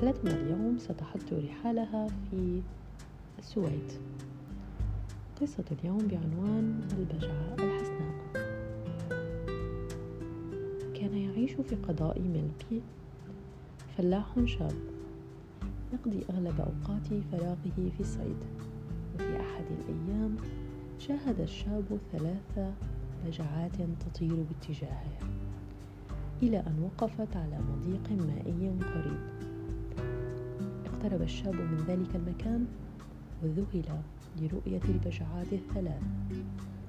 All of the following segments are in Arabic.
رحلتنا اليوم ستحط رحالها في السويد. قصة اليوم بعنوان البجعة الحسناء كان يعيش في قضاء ملبي فلاح شاب يقضي أغلب أوقات فراغه في الصيد. وفي أحد الأيام شاهد الشاب ثلاث بجعات تطير باتجاهه إلى أن وقفت على مضيق مائي قريب. اقترب الشاب من ذلك المكان وذهل لرؤية البجعات الثلاث.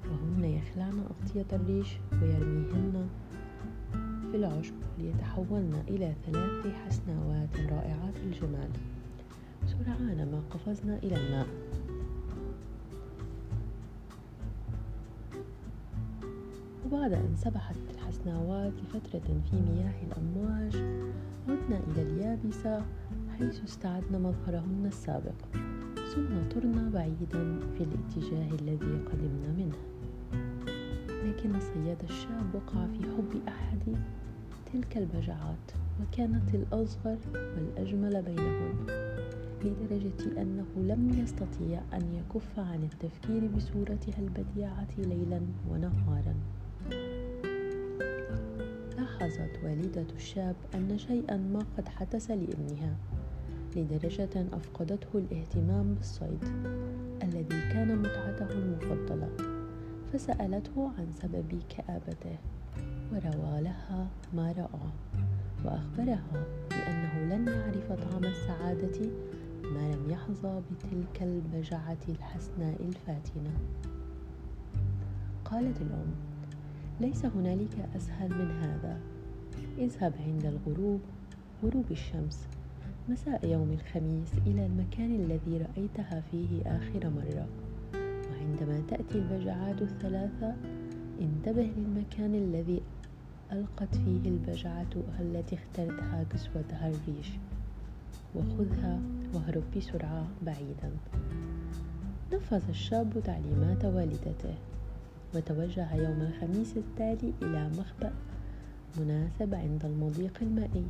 وهن يخلعن أغطية الريش ويرميهن في العشب ليتحولن إلى ثلاث حسناوات رائعات الجمال. سرعان ما قفزنا إلى الماء. وبعد أن سبحت الحسناوات لفترة في مياه الأمواج عدنا إلى اليابسة حيث استعدنا مظهرهن السابق. ثم طرنا بعيدا في الاتجاه الذي قدمنا منه. لكن الصياد الشاب وقع في حب أحد تلك البجعات وكانت الأصغر والأجمل بينهن لدرجة أنه لم يستطيع أن يكف عن التفكير بصورتها البديعة ليلا ونهارا. لاحظت والدة الشاب أن شيئا ما قد حدث لابنها. لدرجة أفقدته الاهتمام بالصيد الذي كان متعته المفضلة فسألته عن سبب كآبته وروى لها ما رأى وأخبرها بأنه لن يعرف طعم السعادة ما لم يحظى بتلك البجعة الحسناء الفاتنة. قالت الأم ليس هنالك أسهل من هذا. اذهب عند الغروب غروب الشمس مساء يوم الخميس إلى المكان الذي رأيتها فيه آخر مرة. وعندما تأتي البجعات الثلاثة انتبه للمكان الذي ألقت فيه البجعة التي اخترتها كسوتها الريش وخذها واهرب بسرعة بعيدا. نفذ الشاب تعليمات والدته وتوجه يوم الخميس التالي إلى مخبأ مناسب عند المضيق المائي.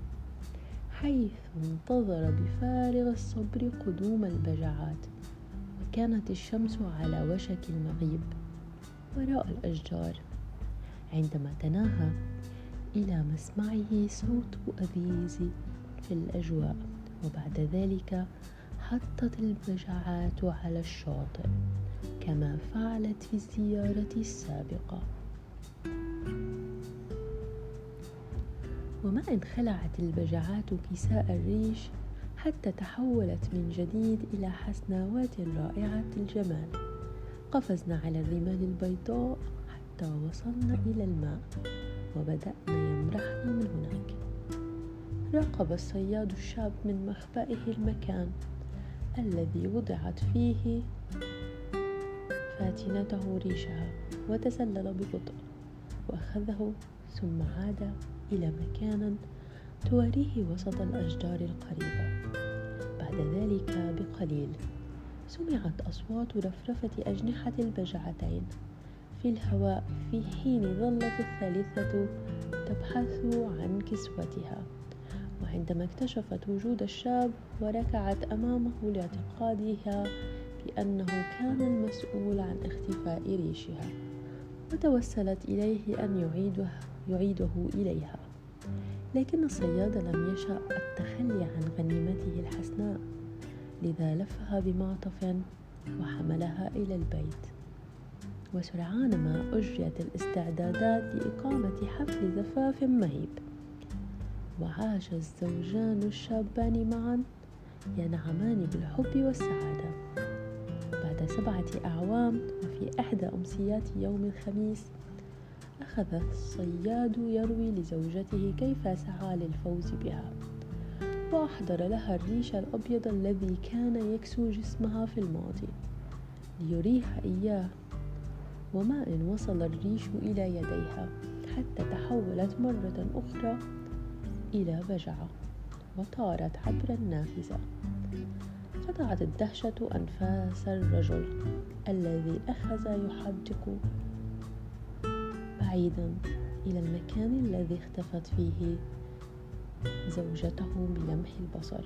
حيث انتظر بفارغ الصبر قدوم البجعات وكانت الشمس على وشك المغيب. وراء الأشجار عندما تناهى إلى مسمعه صوت أبيز في الأجواء. وبعد ذلك حطت البجعات على الشاطئ كما فعلت في الزيارة السابقة. وما إن خلعت البجعات كساء الريش حتى تحولت من جديد إلى حسناوات رائعة الجمال. قفزنا على الرمال البيضاء حتى وصلنا إلى الماء وبدأنا يمرحنا من هناك. راقب الصياد الشاب من مخبئه المكان الذي وضعت فيه فاتنته ريشها وتسلل ببطء وأخذه ثم عاد إلى مكان تواريه وسط الأشجار القريبة. بعد ذلك بقليل سمعت أصوات رفرفة أجنحة البجعتين في الهواء في حين ظلت الثالثة تبحث عن كسوتها. وعندما اكتشفت وجود الشاب وركعت أمامه لاعتقادها بأنه كان المسؤول عن اختفاء ريشها وتوسلت إليه أن يعيده, يعيده إليها. لكن الصياد لم يشأ التخلي عن غنيمته الحسناء لذا لفها بمعطف وحملها إلى البيت. وسرعان ما أجريت الاستعدادات لإقامة حفل زفاف مهيب. وعاش الزوجان الشابان معا ينعمان بالحب والسعادة. بعد سبعة أعوام وفي إحدى أمسيات يوم الخميس أخذ الصياد يروي لزوجته كيف سعى للفوز بها. وأحضر لها الريش الأبيض الذي كان يكسو جسمها في الماضي. ليريها إياه. وما إن وصل الريش إلى يديها حتى تحولت مرة أخرى إلى بجعة وطارت عبر النافذة. قطعت الدهشة أنفاس الرجل الذي أخذ يحدق بعيدا إلى المكان الذي اختفت فيه زوجته بلمح البصر.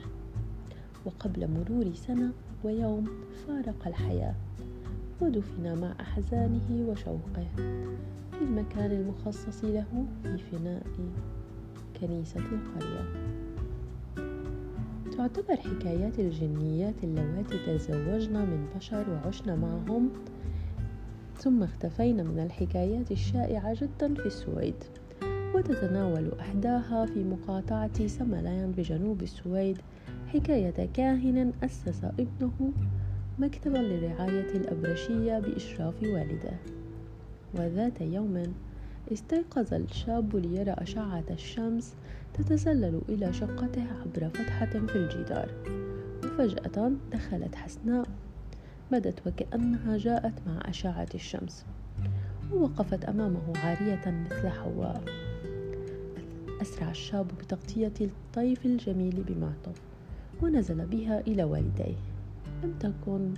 وقبل مرور سنة ويوم فارق الحياة ودفن مع أحزانه وشوقه في المكان المخصص له في فناء كنيسة القرية. تعتبر حكايات الجنيات اللواتي تزوجن من بشر وعشن معهم ثم اختفينا من الحكايات الشائعة جدا في السويد وتتناول أحداها في مقاطعة سملاين بجنوب السويد حكاية كاهن أسس ابنه مكتبا لرعاية الأبرشية بإشراف والده. وذات يوم استيقظ الشاب ليرى أشعة الشمس تتسلل إلى شقته عبر فتحة في الجدار وفجأة دخلت حسناء بدت وكأنها جاءت مع أشعة الشمس ووقفت أمامه عارية مثل حواء. أسرع الشاب بتغطية الطيف الجميل بمعطف ونزل بها إلى والديه. لم تكن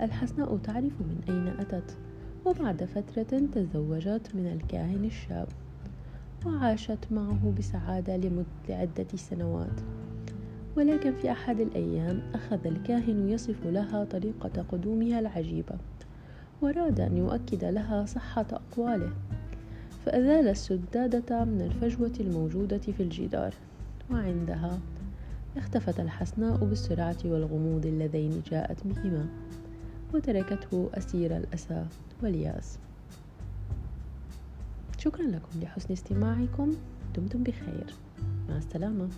الحسناء تعرف من أين أتت وبعد فترة تزوجت من الكاهن الشاب وعاشت معه بسعادة لعدة سنوات. ولكن في أحد الأيام أخذ الكاهن يصف لها طريقة قدومها العجيبة وأراد أن يؤكد لها صحة أقواله فأزال السدادة من الفجوة الموجودة في الجدار وعندها اختفت الحسناء بالسرعة والغموض اللذين جاءت بهما وتركته أسير الأسى والياس. شكرا لكم لحسن استماعكم دمتم بخير. مع السلامة.